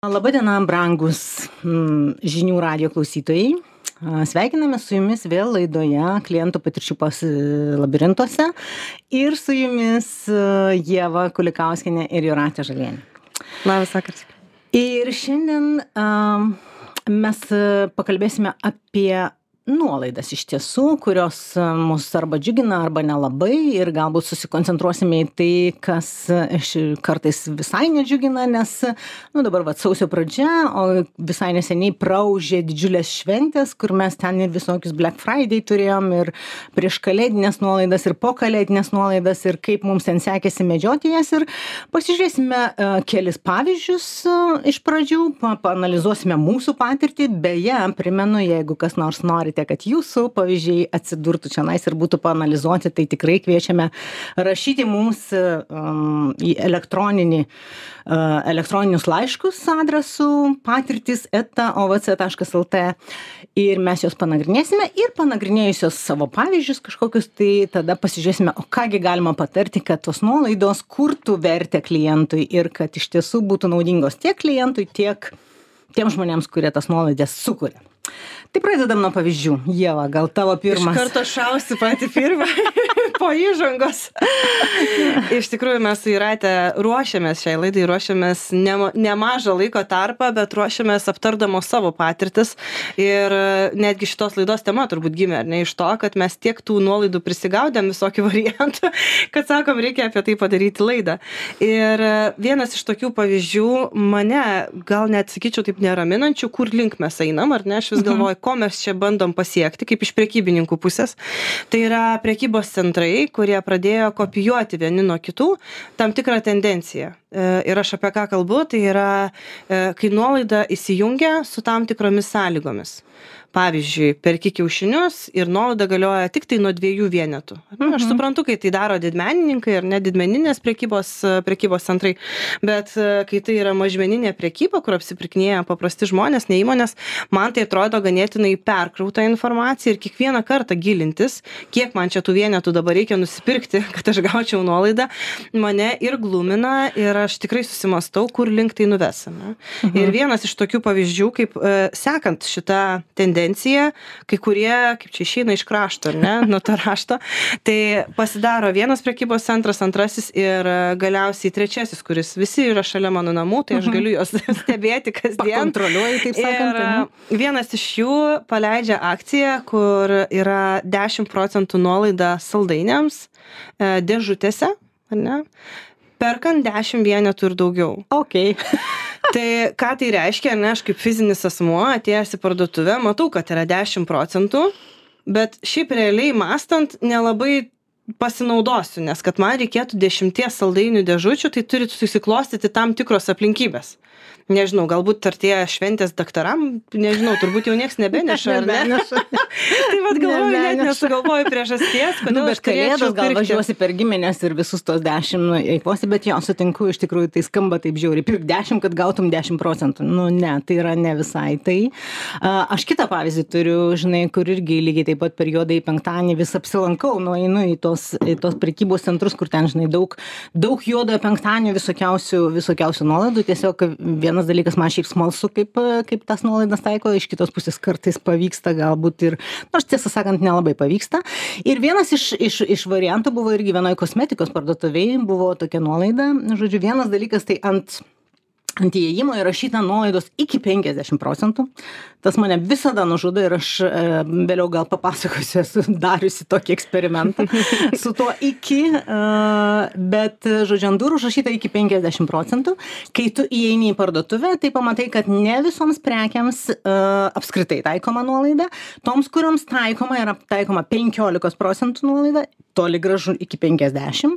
Labadiena, brangus mm, žinių radio klausytojai. Sveikiname su jumis vėl laidoje klientų patirčių pas labirintuose ir su jumis Jėva Kulikauskinė ir Juratė Žalienė. Labas vakaras. Ir šiandien um, mes pakalbėsime apie nuolaidas iš tiesų kurios e, mus arba džiugina arba nelabai ir galbūt susikoncentruosime į tai kas ši kartais visai nedžiugina nes nu dabar vat sausio pradžia o visai neseniai praūžė didžiulės šventės kur mes ten ir visokius black friday turėjom ir prieškalėdines nuolaidas ir pokalėdines nuolaidas ir kaip mums ten sekėsi medžioti jas. Ir pasižiūrėsime e, kelis pavyzdžius e, iš pradžių pa paanalizuosime mūsų patirtį. Beje primenu jeigu kas nors norite norite kad jūsų pavyzdžiai atsidurtų čionais ir būtų paanalizuoti, tai tikrai kviečiame rašyti mums um, į elektroninį, uh, elektroninius laiškus adresu patirtis eta ovc.lt ir mes juos panagrinėsime ir panagrinėjusios savo pavyzdžius kažkokius, tai tada pasižiūrėsime, o kągi galima patarti, kad tos nuolaidos kurtų vertę klientui ir kad iš tiesų būtų naudingos tiek klientui, tiek tiems žmonėms, kurie tas nuolaidas sukuria tai pradedam nuo pavyzdžių. Ieva gal tavo pirmas? iš karto šausiu patį pirmą po įžangos. Iš tikrųjų mes su jūrate ruošiamės šiai laidai ruošiamės nema nemažą laiko tarpą bet ruošiamės aptardamos savo patirtis. Ir netgi šitos laidos tema turbūt gimė ar ne iš to kad mes tiek tų nuolaidų prisigaudėm visokių variantų kad sakom reikia apie tai padaryti laidą. Ir vienas iš tokių pavyzdžių mane gal net sakyčiau taip neraminančių kur link mes einam ar ne aš vis galvoju ko mes čia bandom pasiekti kaip iš prekybininkų pusės. Tai yra prekybos centrai kurie pradėjo kopijuoti vieni nuo kitų tam tikrą tendenciją ir aš apie ką kalbu tai yra e, kai nuolaida įsijungia su tam tikromis sąlygomis. Pavyzdžiui perki kiaušinius ir nuolaida galioja tiktai nuo dviejų vienetų. Ne? Aš mhm. suprantu kai tai daro didmenininkai ar ne didmeninės prekybos prekybos centrai bet kai tai yra mažmeninė prekyba kur apsipirkinėja paprasti žmonės ne įmonės man tai atrodo ganėtinai perkrauta informacija ir kiekvieną kartą gilintis kiek man čia tų vienetų dabar reikia nusipirkti kad aš gaučiau nuolaidą mane ir glumina ir aš tikrai susimąstau kur link tai nuves ane ir mhm. vienas iš tokių pavyzdžių kaip e, sekant šita tendencija tendencija kai kurie kaip čia išeina iš krašto ar ne nuo to rašto tai pasidaro vienas prekybos centras antrasis ir galiausiai trečiasis kuris visi yra šalia mano namų tai aš mhm. galiu juos stebėti kasdien kontroliuoji taip sakant ir vienas iš jų paleidžia akciją kur yra dešim procentų nuolaida saldainiams e, dėžutėse ar ne perkant dešim vienetų ir daugiau. Okei. Tai ką tai reiškia ane aš kaip fizinis asmuo atėjęs į parduotuvę matau kad yra dešim procentų bet šiaip realiai mąstant nelabai pasinaudosiu nes kad man reikėtų dešimties saldainių dėžučių tai turi susiklostyti tam tikros aplinkybės. Nežinau galbūt artėja šventės daktaram nežinau turbūt jau nieks nebeneša ar ne tai vat galvoju net nesugalvoju priežasties nu, kodėl bet kalėdos gal važiuosi per gimines ir visus tos dešim nu, eikvosi bet jo sutinku iš tikrųjų tai skamba taip žiauriai. Pirk dešim kad gautum dešim procentų. Nu ne tai yra ne visai tai. Aš kitą pavyzdį turiu žinai kur irgi lygiai taip pat per juodąjį penktadienį vis apsilankau nueinu į tuos į tuos prekybos centrus kur ten žinai daug daug juodojo penktadienio visokiausių visokiausių nuolaidų. Tiesiog viena vienas dalykas man šiaip smalsu kaip kaip tas nuolaidas taiko iš kitos pusės kartais pavyksta galbūt ir nors tiesą sakant nelabai pavyksta. Ir vienas iš iš iš variantų buvo irgi vienoj kosmetikos parduotuvėj buvo tokia nuolaida. Žodžiu vienas dalykas tai ant ant įėjimo įrašyta nuolaidos iki penkiasdešim procentų. Tas mane visada nužudo ir aš e, vėliau gal papasakosiu esu dariusi tokį eksperimentą su tuo iki e, bet žodžiu ant durų užrašyta iki penkiasdešim procentų. Kai tu įeini į parduotuvę tai pamatai kad ne visoms prekėms e, apskritai taikoma nuolaida. Toms kurioms taikoma yra taikoma penkiolikos procentų nuolaida toli gražu iki penkiasdešim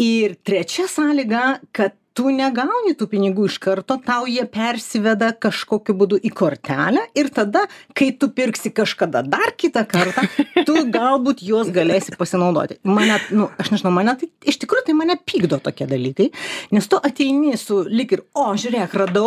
ir trečia sąlyga kad tu negauni tų pinigų iš karto tau jie persiveda kažkokiu būdu į kortelę ir tada kai tu pirksi kažkada dar kitą kartą tu galbūt juos galėsi pasinaudoti. Mane nu aš nežinau mane tai iš tikrųjų tai mane pykdo tokie dalykai nes tu ateini su lyg ir o žiūrėk radau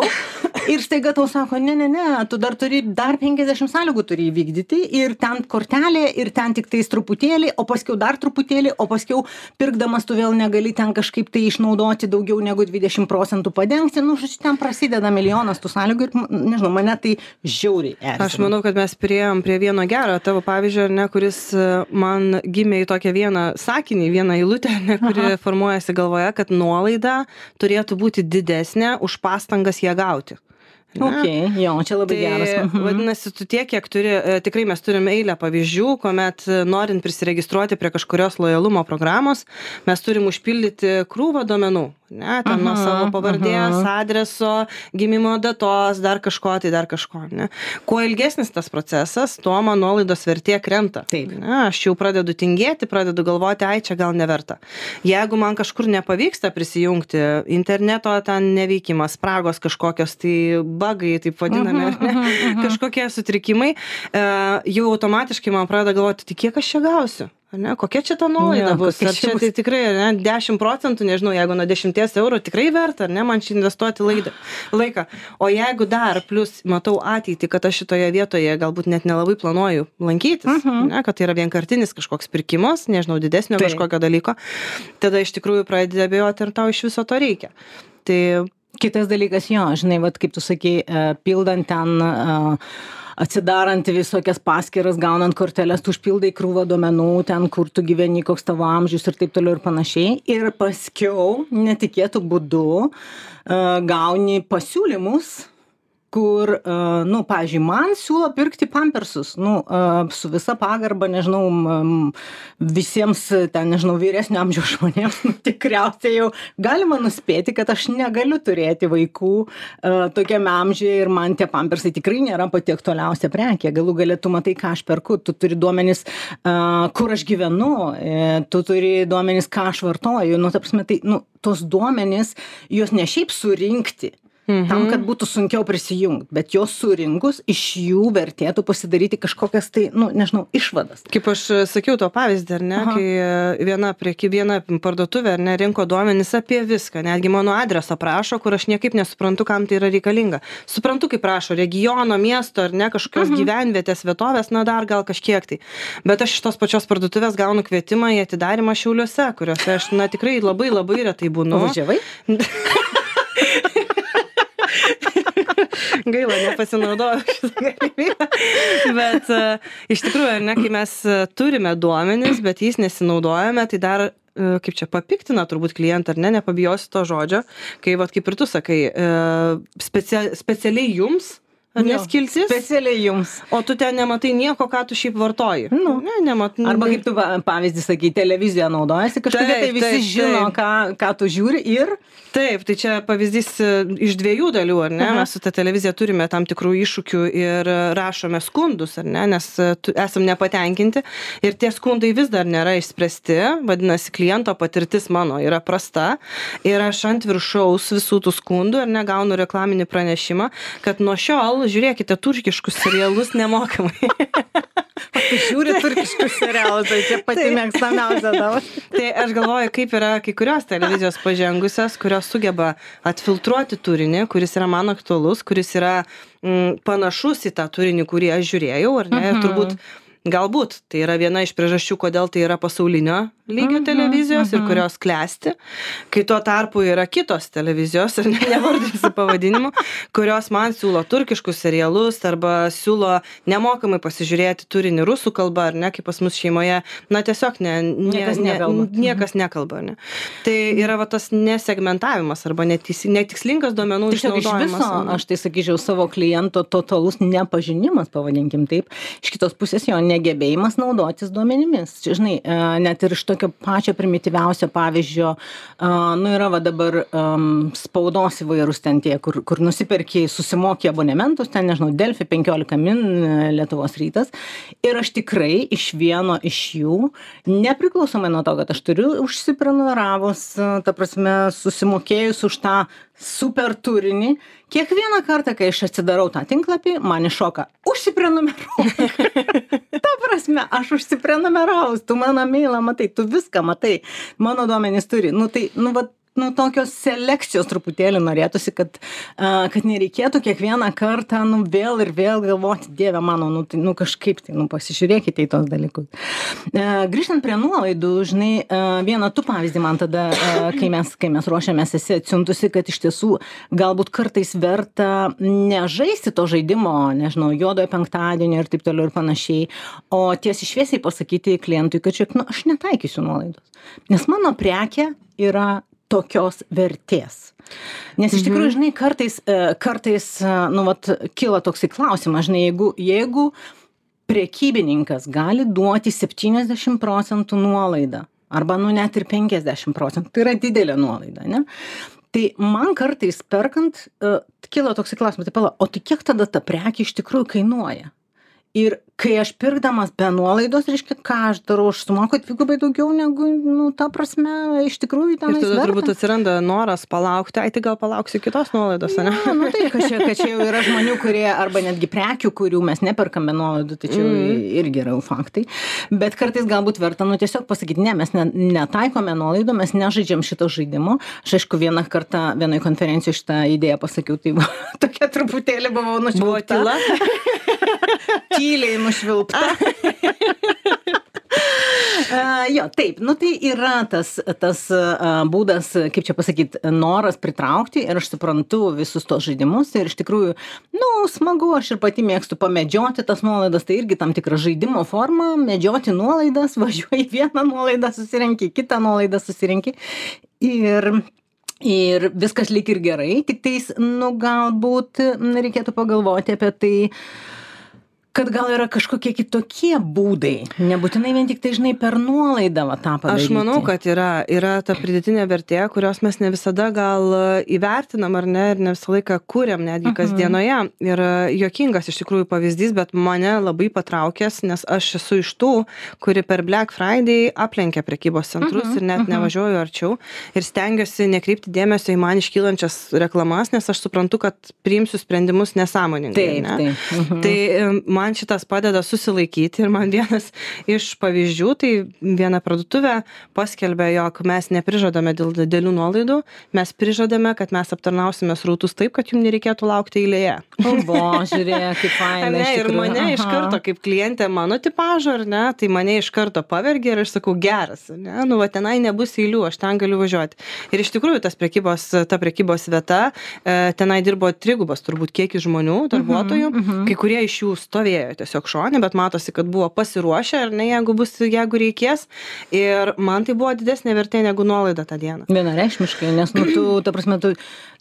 ir staiga tau sako ne ne ne tu dar turi dar penkiasdešim sąlygų turi įvykdyti ir ten kortelė ir ten tiktais truputėlį o paskiau dar truputėlį o paskiau pirkdamas tu vėl negali ten kažkaip tai išnaudoti daugiau negu dvidešim procentų padengti nu žodžiu ten prasideda milijonas tų sąlygų ir nežinau mane tai žiauriai erzina Aš manau, kad mes priejom prie vieno gero tavo pavyzdžio, ar ne, kuris e, man gimė į tokią vieną sakinį, vieną eilutę, ar ne, kuri Aha. formuojasi galvoje, kad nuolaida turėtų būti didesnė už pastangas ją gauti. Okay, jo, čia labai tai, geras. Mhm. Vadinasi, tu tiek, kiek turi, e, tikrai mes turime eilę pavyzdžių, kuomet e, norint prisiregistruoti prie kažkurios lojalumo programos, mes turim užpildyti krūvą duomenų ne ten nuo savo pavardės adreso gimimo datos dar kažko tai dar kažko ne kuo ilgesnis tas procesas tuo man nuolaidos vertė krenta Taip. ne aš jau pradedu tingėti pradedu galvoti ai čia gal neverta jeigu man kažkur nepavyksta prisijungti interneto ten neveikimas spragos kažkokios tai bagai taip vadinami ar ne? Kažkokie sutrikimai e, jau automatiškai man pradeda galvoti tai kiek aš čia gausiu ane kokia čia ta nuolaida Jo, bus? Ar čia tai tikrai ane dešim procentų nežinau jeigu nuo dešimties eurų tikrai verta ar ne man čia investuoti laidą laiką. O jeigu dar plius matau ateitį kad aš šitoje vietoje galbūt net nelabai planuoju lankytis ane kad tai yra vienkartinis kažkoks pirkimas nežinau didesnio Taip. kažkokio dalyko tada iš tikrųjų pradedi abejoti ar tau iš viso to reikia. Tai Kitas dalykas, jo, žinai, vat, kaip tu sakei, e, pildant ten, e, atsidarant visokias paskyras, gaunant korteles, tu užpildai krūvą duomenų, ten, kur tu gyveni, koks tavo amžius ir taip toliau ir panašiai. Ir paskiau, netikėtų būdu, e, gauni pasiūlymus kur, e, nu, pavyzdžiui, man siūlo pirkti pampersus, nu, e, su visa pagarba, nežinau, visiems ten, nežinau, vyresnio amžiaus žmonėms, nu, tikriausiai jau galima nuspėti, kad aš negaliu turėti vaikų e, tokiame amžiuje ir man tie pampersai tikrai nėra pati aktualiausia prekė. Galų galėtų matai, ką aš perku, tu turi duomenis, kur aš gyvenu, tu turi duomenis, ką aš vartoju, nu, ta prasme, tai, nu, tos duomenis, juos ne šiaip surinkti. Tam, kad būtų sunkiau prisijungti, bet jos surinkus iš jų vertėtų pasidaryti kažkokias tai, nu, nežinau, išvadas. Kaip aš e, sakiau to pavyzdį, ar ne, kai e, viena prieki viena parduotuvė, ar ne, rinko duomenis apie viską, netgi mano adreso prašo, kur aš niekaip nesuprantu, kam tai yra reikalinga. Suprantu, kaip prašo regiono, miesto, ar ne, kažkokios mhm. gyvenvietės, vietovės, na dar gal kažkiek tai. Bet aš iš tos pačios parduotuvės gaunu kvietimą į atidarimą šiauliuose, kuriuose aš, na tikrai labai labai retai būnu. Važiavai? Gaila, nepasinaudojau šitą galimybę. Bet e, iš tikrųjų, ar ne, kai mes e, turime duomenis, bet jais nesinaudojame, tai dar e, kaip čia papiktina turbūt klientą, ar ne, nepabijosiu to žodžio, kai, vat, kaip ir tu sakai, e, specia, specialiai jums, neskilsis, Specialiai jums. o tu ten nematai nieko, ką tu šiaip vartoji. Nu. ne, nemat, Arba kaip tu pavyzdį sakai, televizija naudojasi, kažkokia Taip, tai visi taip, žino, taip. ką, ką tu žiūri ir Taip, tai čia pavyzdys e, iš dviejų dalių, ar ne? Aha. Mes su ta televizija turime tam tikrų iššūkių ir e, rašome skundus, ar ne? Nes e, esam nepatenkinti ir tie skundai vis dar nėra išspręsti, vadinasi, kliento patirtis mano yra prasta ir aš ant viršaus visų tų skundų ir negaunu reklaminį pranešimą, kad nuo šiol žiūrėkite turkiškus serialus nemokamai. žiūri turkiškus serialus, tai čia pati mėgstamiausia tavo. tai aš galvoju, kaip yra kai kurios televizijos pažengusios, kurios sugeba atfiltruoti turinį, kuris yra man aktualus, kuris yra mm, panašus į tą turinį, kurį aš žiūrėjau, ar ne? Ir turbūt galbūt tai yra viena iš priežasčių, kodėl tai yra pasaulinio lygio televizijos ir kurios klesti, kai tuo tarpu yra kitos televizijos, ir ne, nevardinsiu pavadinimu, kurios man siūlo turkiškus serialus arba siūlo nemokamai pasižiūrėti turinį rusų kalba, ar ne, kaip pas mus šeimoje, na tiesiog ne, ne, Niekas ne, nekalba. niekas nekalba, ne. Tai yra va tas nesegmentavimas arba netis, netikslingas duomenų Tiesiog iš išnaudojimas. viso, ar ne. aš tai sakyčiau, savo kliento totalus nepažinimas, pavadinkim taip. Iš kitos pusės jo negebėjimas naudotis duomenimis. Čia, žinai, e, net ir iš tokio pačio primityviausio pavyzdžio, e, nu yra va dabar um, spaudos įvairūs ten tie, kur, kur nusipirkiai, susimokė abonementus, ten, nežinau, Delfi 15 min, e, Lietuvos rytas. Ir aš tikrai iš vieno iš jų, nepriklausomai nuo to, kad aš turiu užsiprenumeravus, ta prasme, susimokėjus už tą super turinį, kiekvieną kartą, kai aš atsidarau tą tinklapį, man iššoka užsiprenumeruok. ta prasme, aš užsiprenumeravus, tu mano mailą matai, tu viską matai, mano duomenys turi. Nu tai, nu, va, nu tokios selekcijos truputėlį norėtųsi kad a kad nereikėtų kiekvieną kartą nu vėl ir vėl galvoti dieve mano nu tai nu kažkaip tai nu pasižiūrėkite į tuos dalykus. A grįžtant prie nuolaidų žinai a vieną tu pavyzdį man tada a kai mes kai mes ruošėmės esi atsiuntusi kad iš tiesų galbūt kartais verta nežaisti to žaidimo nežinau juodojo penktadienio ir taip toliau ir panašiai o tiesiai šviesiai pasakyti klientui kad žiūrėk nu aš netaikysiu nuolaidos. Nes mano prekė yra tokios vertės. Nes iš tikrųjų, žinai, kartais, e, kartais, e, nu, vat, kyla toksai klausimas, žinai, jeigu, jeigu prekybininkas gali duoti 70 procentų nuolaidą, arba, nu, net ir 50 procentų, tai yra didelė nuolaida, ne? Tai man kartais perkant, uh, kilo toksai klausimas, tai pala, o tai kiek tada ta prekė iš tikrųjų kainuoja? Ir kai aš pirkdamas be nuolaidos reiškia ką aš darau aš sumoku dvigubai daugiau negu nu ta prasme iš tikrųjų tenais Ir tada verta. turbūt atsiranda noras palaukti, ai tai gal palauksiu kitos nuolaidos, ne? Ne, nu tai, kad čia, kad čia jau yra žmonių, kurie, arba netgi prekių, kurių mes neperkame nuolaidų, tai čia mm. irgi yra jau faktai. Bet kartais galbūt verta, nu tiesiog pasakyti, ne, mes ne, netaikome nuolaidų, mes nežaidžiam šito žaidimo. Aš aišku, vieną kartą vienoje konferencijoje šitą idėją pasakiau, tai buvo, tokia truputėlį buvau Buvo nušvilpta. tyla. Tyliai nušvilpta. Uh, jo, taip, nu tai yra tas, tas uh, būdas, kaip čia pasakyti, noras pritraukti ir aš suprantu visus tos žaidimus ir iš tikrųjų, nu, smagu, aš ir pati mėgstu pamedžioti tas nuolaidas, tai irgi tam tikra žaidimo forma, medžioti nuolaidas, važiuoji vieną nuolaidą susirenki, kitą nuolaidą susirenki ir Ir viskas lyg ir gerai, tik tais, nu, galbūt reikėtų pagalvoti apie tai, kad gal yra kažkokie kitokie būdai nebūtinai vien tiktai žinai per nuolaidą va tą padaryti Aš manau, kad yra, yra ta pridėtinė vertė, kurios mes ne visada gal įvertinam ar ne, ir ne visą laiką kūriam netgi kasdienoje. Ir jokingas iš tikrųjų pavyzdys, bet mane labai patraukęs, nes aš esu iš tų, kuri per Black Friday aplenkia prekybos centrus ir net nevažiuoju arčiau ir stengiuosi nekreipti dėmesio į man iškylančias reklamas, nes aš suprantu, kad priimsiu sprendimus nesąmoningai. Taip, ne? taip. Mhm. Tai em, man šitas padeda susilaikyti ir man vienas iš pavyzdžių, tai viena parduotuvė paskelbė, jog mes neprižadame dėl didelių nuolaidų, mes prižadame, kad mes aptarnausime srautus taip, kad jums nereikėtų laukti eilėje. O, bo, žiūrėk, kaip fainai. Ne, iš ir mane iš karto, kaip klientė mano tipažo, ar ne, tai mane iš karto pavergė ir aš sakau, geras, ne, nu, va, tenai nebus eilių, aš ten galiu važiuoti. Ir iš tikrųjų tas prekybos, ta prekybos vieta, e, tenai dirbo trigubas turbūt kiekis žmonių, darbuotojų, kai kurie iš jų stovėjo tiesiog šone, bet matosi, kad buvo pasiruošę, ar ne, jeigu bus, jeigu reikės. Ir man tai buvo didesnė vertė negu nuolaida tą dieną. Vienareikšmiškai, nes, nu, tu, ta prasme, tu,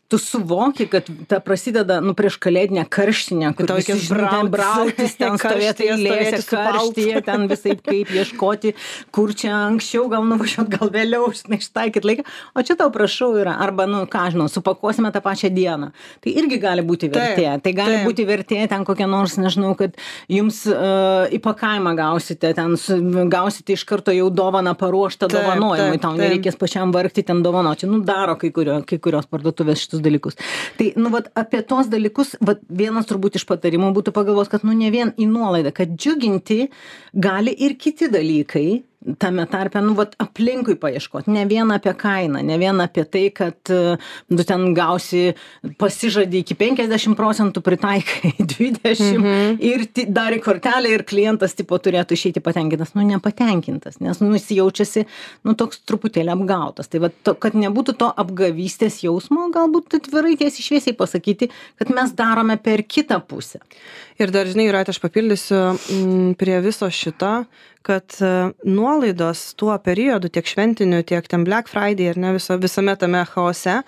tu suvoki, kad ta prasideda, nu, prieš kalėdinę karštinę, kur tau žinai, ten brautis, ten stovėti eilėse, karštyje, ten visai kaip ieškoti, kur čia anksčiau, gal nuvažiuot, gal vėliau, žinai, ištaikyt laiką. O čia tau prašau yra, arba, nu, ką žinau, supakuosime tą pačią dieną. Tai irgi gali būti vertė. Tai gali būti vertė ten kokia nors, nežinau, kad jums uh, įpakavimą gausite, ten su, gausite iš karto jau dovaną paruoštą dovanojimui, tau nereikės pačiam vargti ten dovanoti. Nu, daro kai, kurio, kai kurios parduotuvės šitus dalykus. Tai, nu, vat, apie tos dalykus, vat, vienas turbūt iš patarimų būtų pagalvos, kad, nu, ne vien į nuolaidą, kad džiuginti gali ir kiti dalykai tame tarpe, nu, vat, aplinkui paieškoti, ne vien apie kainą, ne vien apie tai, kad tu ten gausi, pasižadi iki 50 procentų, pritaikai 20 mhm. ir dar į kortelę ir klientas tipo turėtų išeiti patenkintas, nu, nepatenkintas, nes, nu, jis jaučiasi, nu, toks truputėlį apgautas. Tai, vat, to, kad nebūtų to apgavystės jausmo, galbūt atvirai tiesiai šviesiai pasakyti, kad mes darome per kitą pusę. Ir dar, žinai, Jūratė, aš papildysiu m, prie viso šito, kad e, nuolaidos tuo periodu, tiek šventiniu, tiek ten Black Friday ir ne viso, visame tame chaose,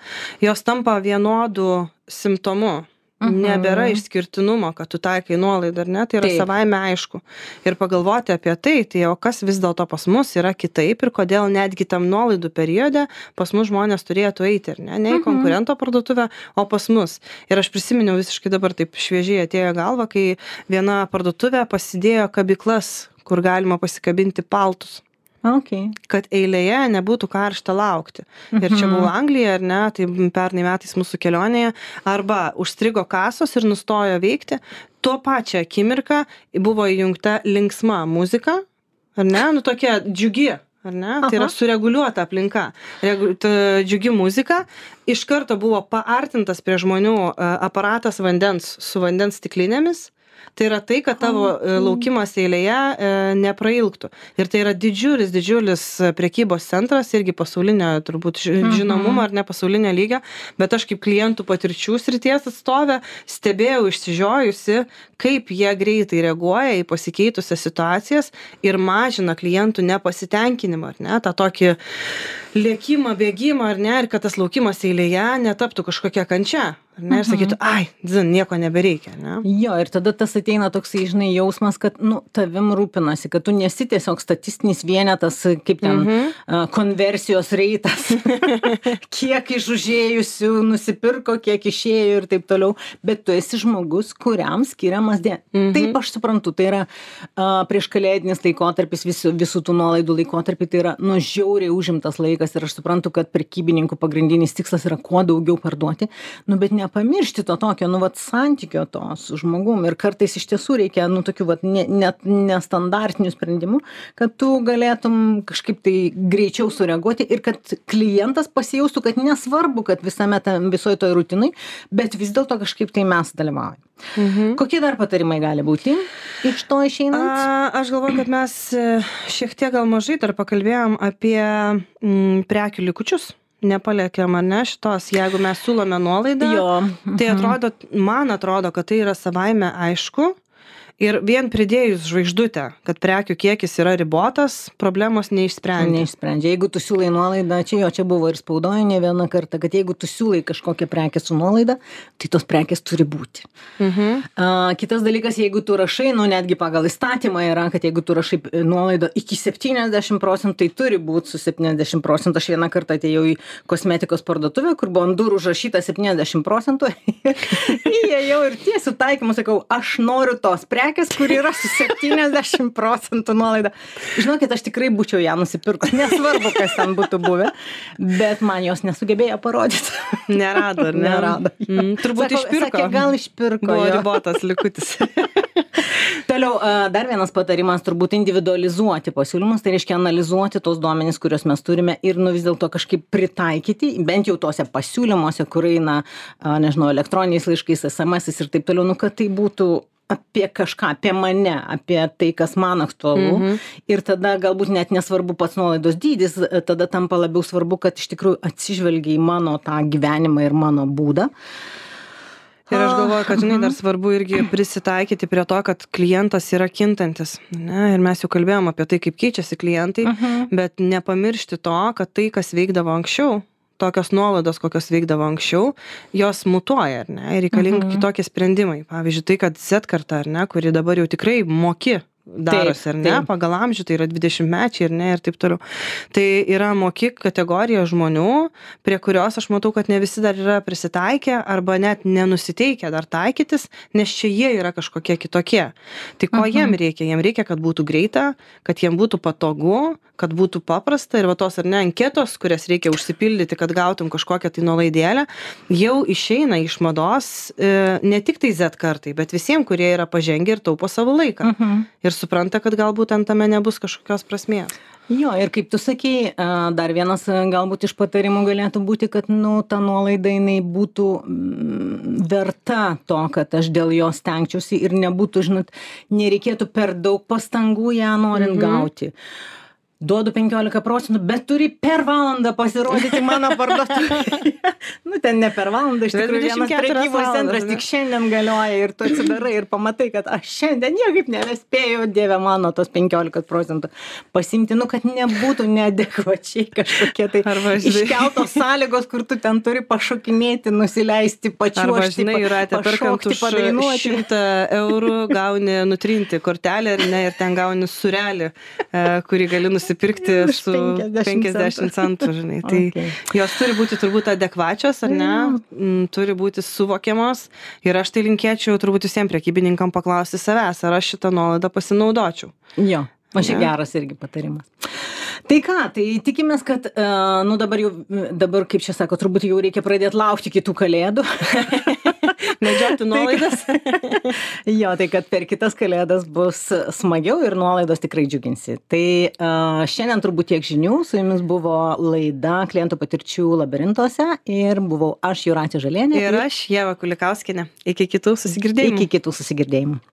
jos tampa vienodu simptomu. Mhm. Nebėra išskirtinumo, kad tu taikai nuolaidą, ar ne, tai yra Taip. savaime aišku. Ir pagalvoti apie tai, tai o kas vis dėlto pas mus yra kitaip ir kodėl netgi tam nuolaidų periode pas mus žmonės turėtų eiti, ar ne, ne į konkurento parduotuvę, o pas mus. Ir aš prisiminiau visiškai dabar taip šviežiai atėjo į galvą, kai viena parduotuvė pasidėjo kabiklas, kur galima pasikabinti paltus. Okay. kad eilėje nebūtų karšta laukti. Ir čia buvo Anglija, ar ne, tai pernai metais mūsų kelionėje, arba užstrigo kasos ir nustojo veikti, tuo pačią akimirką buvo įjungta linksma muzika, ar ne, nu tokia džiugi, ar ne? Tai yra sureguliuota aplinka. Regu ta džiugi muzika. Iš karto buvo paartintas prie žmonių a aparatas vandens su vandens stiklinėmis tai yra tai kad tavo e, laukimas eilėje e, neprailgtų. Ir tai yra didžiulis didžiulis prekybos centras irgi pasaulinio turbūt ži žinomumo ar ne pasaulinio lygio bet aš kaip klientų patirčių srities atstovė stebėjau išsižiojusi kaip jie greitai reaguoja į pasikeitusias situacijas ir mažina klientų nepasitenkinimą ar ne tą tokį lėkimą bėgimą ar ne ir kad tas laukimas eilėje netaptų kažkokia kančia ar ne ir sakytų ai dzin nieko nebereikia ar ne Jo, ir tada tas ateina toksai, žinai, jausmas, kad, nu, tavim rūpinasi, kad tu nesi tiesiog statistinis vienetas, kaip ten Mhm. a, konversijos reitas, kiek iš užėjusių nusipirko, kiek išėjo ir taip toliau, bet tu esi žmogus, kuriam skiriamas dė. Mhm. Taip aš suprantu, tai yra a, prieš kalėdinis laikotarpis, visų, visų tų nuolaidų laikotarpį, tai yra, nu, žiauriai užimtas laikas ir aš suprantu, kad prekybininkų pagrindinis tikslas yra kuo daugiau parduoti, nu, bet nepamiršti to tokio, nu, vat, santykio to su žmogum ir kartais iš tiesų reikia, nu, tokių, vat, ne, net nestandartinių sprendimų, kad tu galėtum kažkaip tai greičiau sureaguoti ir kad klientas pasijaustų, kad nesvarbu, kad visame tam visoje toje rutinai, bet vis dėlto kažkaip tai mes dalyvaujame. Mhm. Kokie dar patarimai gali būti iš to išeinant? A, aš galvoju, kad mes e, šiek tiek gal mažai dar pakalbėjom apie mm, prekių likučius. Nepaliekėm, ar ne, šitos, jeigu mes siūlome nuolaidą. Jo. Tai atrodo, man atrodo, kad tai yra savaime aišku. Ir vien pridėjus žvaigždutę, kad prekių kiekis yra ribotas, problemos neišsprendžia. Neišsprendžia. Jeigu tu siūlai nuolaidą, čia jo, čia buvo ir spaudoje ne vieną kartą, kad jeigu tu siūlai kažkokią prekę su nuolaida, tai tos prekės turi būti. Mhm. A, kitas dalykas, jeigu tu rašai, nu netgi pagal įstatymą yra, kad jeigu tu rašai nuolaidą iki 70 procentų, tai turi būti su 70 procentų. Aš vieną kartą atėjau į kosmetikos parduotuvę, kur buvo ant durų užrašyta 70 procentų. Įėjau ir tiesiu taikymu sakau, aš noriu tos prekės, kur yra su 70 procentų nuolaida. Žinokit, aš tikrai būčiau ją nusipirkus, nesvarbu, kas ten būtų buvę, bet man jos nesugebėjo parodyti. Nerado, ar ne? Nerado. Mm, turbūt Sako- išpirko. Sakė, gal išpirko. Buvo jo. ribotas likutis. Toliau, a, dar vienas patarimas turbūt individualizuoti pasiūlymus, tai reiškia analizuoti tos duomenys, kuriuos mes turime ir nu vis dėlto kažkaip pritaikyti, bent jau tose pasiūlymuose, kur eina, nežinau, elektroniniais laiškais, SMS ir taip toliau, nu kad tai būtų apie kažką, apie mane, apie tai, kas man aktualu. Mhm. Ir tada galbūt net nesvarbu pats nuolaidos dydis, tada tampa labiau svarbu, kad iš tikrųjų atsižvelgia į mano tą gyvenimą ir mano būdą. Ir aš galvoju, kad, žinai, Mhm. dar svarbu irgi prisitaikyti prie to, kad klientas yra kintantis. Ne? Ir mes jau kalbėjom apie tai, kaip keičiasi klientai, Mhm. bet nepamiršti to, kad tai, kas veikdavo anksčiau, tokios nuolaidos, kokios veikdavo anksčiau, jos mutuoja, ar ne? Ir reikalingi Mhm. kitokie sprendimai. Pavyzdžiui, tai, kad Z karta, ar ne, kuri dabar jau tikrai moki darosi, ar ne, taip. pagal amžių, tai yra 20 mečiai, ar ne, ir taip toliau. Tai yra moki kategorija žmonių, prie kurios aš matau, kad ne visi dar yra prisitaikę arba net nenusiteikę dar taikytis, nes čia jie yra kažkokie kitokie. Tai ko Mhm. jiem reikia? Jiem reikia, kad būtų greita, kad jiem būtų patogu, kad būtų paprasta ir va tos ar ne anketos, kurias reikia užsipildyti, kad gautum kažkokią tai nuolaidėlę, jau išeina iš mados e, ne tik tai Z kartai, bet visiems, kurie yra pažengę ir taupo savo laiką. Mhm. Ir supranta, kad galbūt ten tame nebus kažkokios prasmės. Jo, ir kaip tu sakei, a, dar vienas a, galbūt iš patarimų galėtų būti, kad, nu, ta nuolaida jinai būtų mm, verta to, kad aš dėl jos tenkčiausi ir nebūtų, žinot, nereikėtų per daug pastangų ją norint Mhm. gauti. Duodu 15 procentų, bet turi per valandą pasirodyti mano parduotuvėje. nu, ten ne per valandą, iš tikrųjų, vienas 24 prekybos centras tik šiandien galioja ir tu atsidarai ir pamatai, kad aš šiandien niekaip nebespėjau, dieve mano, tos 15 procentų. Pasimti, nu, kad nebūtų neadekvačiai kažkokie tai iškeltos sąlygos, kur tu ten turi pašokinėti, nusileisti, Arba, pačiuošti, žinai, yra perkant už šimtą eurų, gauni nutrinti kortelę ar ne, ir ten gauni surelį, e, kurį gali nusipirkti Už su 50 50 centų, žinai. Tai Okay. jos turi būti turbūt adekvačios, ar ne. Mm, turi būti suvokiamos. Ir aš tai linkėčiau turbūt visiems prekybininkam paklausti savęs, ar aš šitą nuolaidą pasinaudočiau. Jo, o šiaip geras irgi patarimas. Tai ką, tai tikimės, kad, uh, nu dabar jau, dabar kaip čia sako, turbūt jau reikia pradėti laukti kitų kalėdų. Medžioti nuolaidas. jo, tai kad per kitas kalėdas bus smagiau ir nuolaidos tikrai džiuginsi. Tai uh, šiandien turbūt tiek žinių, su jumis buvo laida klientų patirčių labirintuose ir buvau aš Juratė Žalienė. Ir aš Jeva Kulikauskinė. Iki kitų susigirdėjimų. Iki kitų susigirdėjimų.